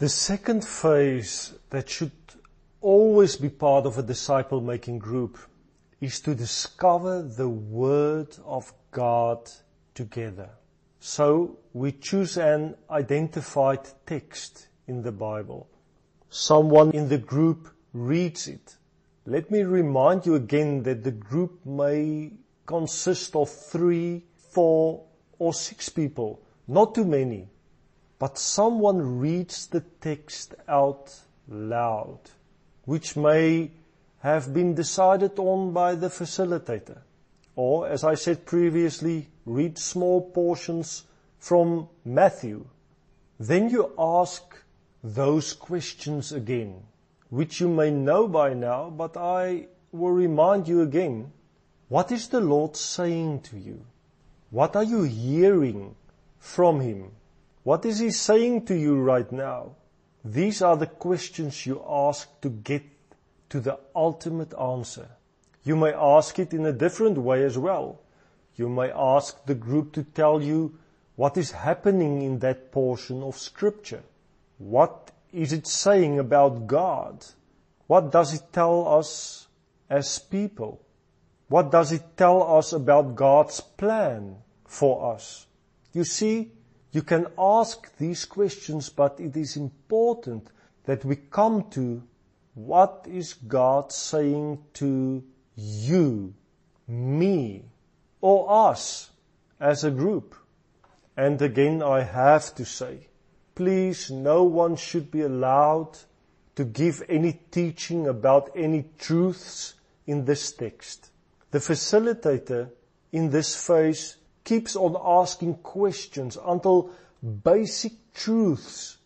The second phase that should always be part of a disciple making group is to discover the Word of God together. So we choose an identified text in the Bible. Someone in the group reads it. Let me remind you again that the group may consist of three, four, or six people, not too many, but someone reads the text out loud, which may have been decided on by the facilitator. Or, as I said previously, read small portions from Matthew. Then you ask those questions again, which you may know by now, but I will remind you again. What is the Lord saying to you? What are you hearing from Him? What is He saying to you right now? These are the questions you ask to get to the ultimate answer. You may ask it in a different way as well. You may ask the group to tell you what is happening in that portion of scripture. What is it saying about God? What does it tell us as people? What does it tell us about God's plan for us? You see, you can ask these questions, but it is important that we come to what is God saying to you, me, or us as a group? And again, I have to say, please, no one should be allowed to give any teaching about any truths in this text. The facilitator in this phase keeps on asking questions until basic truths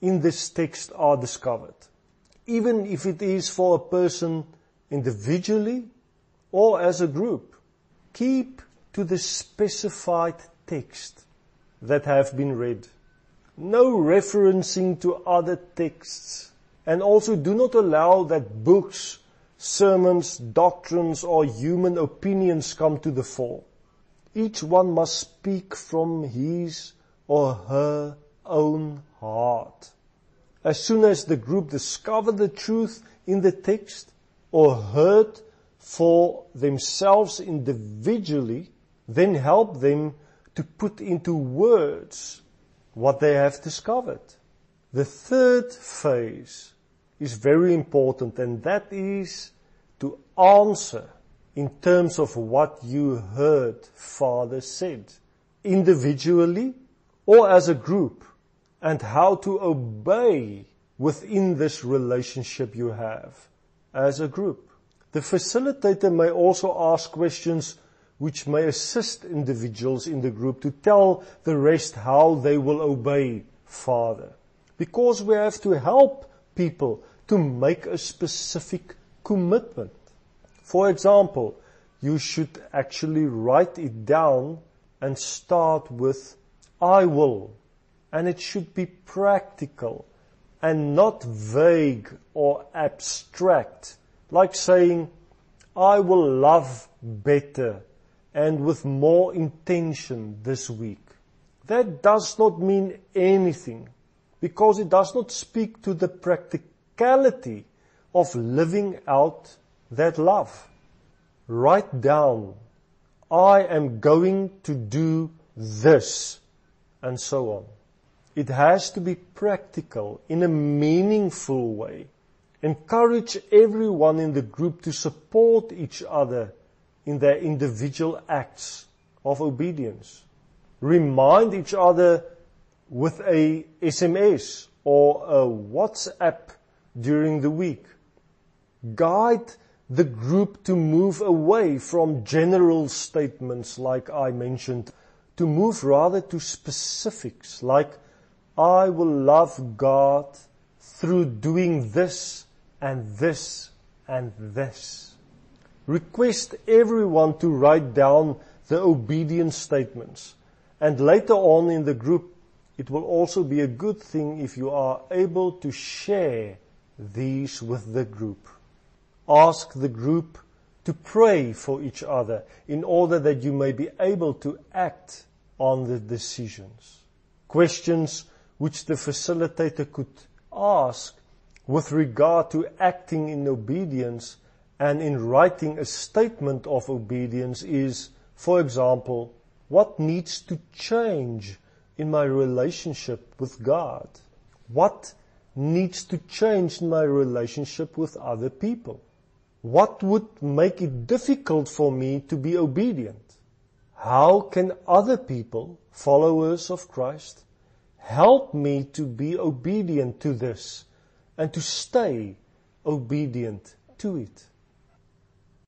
in this text are discovered. Even if it is for a person individually or as a group, keep to the specified text that have been read. No referencing to other texts. And also do not allow that books, sermons, doctrines or human opinions come to the fore. Each one must speak from his or her own heart. As soon as the group discover the truth in the text or heard for themselves individually, then help them to put into words what they have discovered. The third phase is very important and that is to answer in terms of what you heard Father said, individually or as a group, and how to obey within this relationship you have as a group. The facilitator may also ask questions which may assist individuals in the group to tell the rest how they will obey Father. Because we have to help people to make a specific commitment. For example, you should actually write it down and start with, I will. And it should be practical and not vague or abstract, like saying, I will love better and with more intention this week. That does not mean anything because it does not speak to the practicality of living out that love. Write down, I am going to do this, and so on. It has to be practical in a meaningful way. Encourage everyone in the group to support each other in their individual acts of obedience. Remind each other with a SMS or a WhatsApp during the week. Guide the group to move away from general statements like I mentioned, to move rather to specifics like I will love God through doing this and this and this. Request everyone to write down the obedience statements and later on in the group it will also be a good thing if you are able to share these with the group ask the group to pray for each other in order that you may be able to act on the decisions. Questions which the facilitator could ask with regard to acting in obedience and in writing a statement of obedience is, for example, what needs to change in my relationship with God? What needs to change in my relationship with other people? What would make it difficult for me to be obedient? How can other people, followers of Christ, help me to be obedient to this and to stay obedient to it?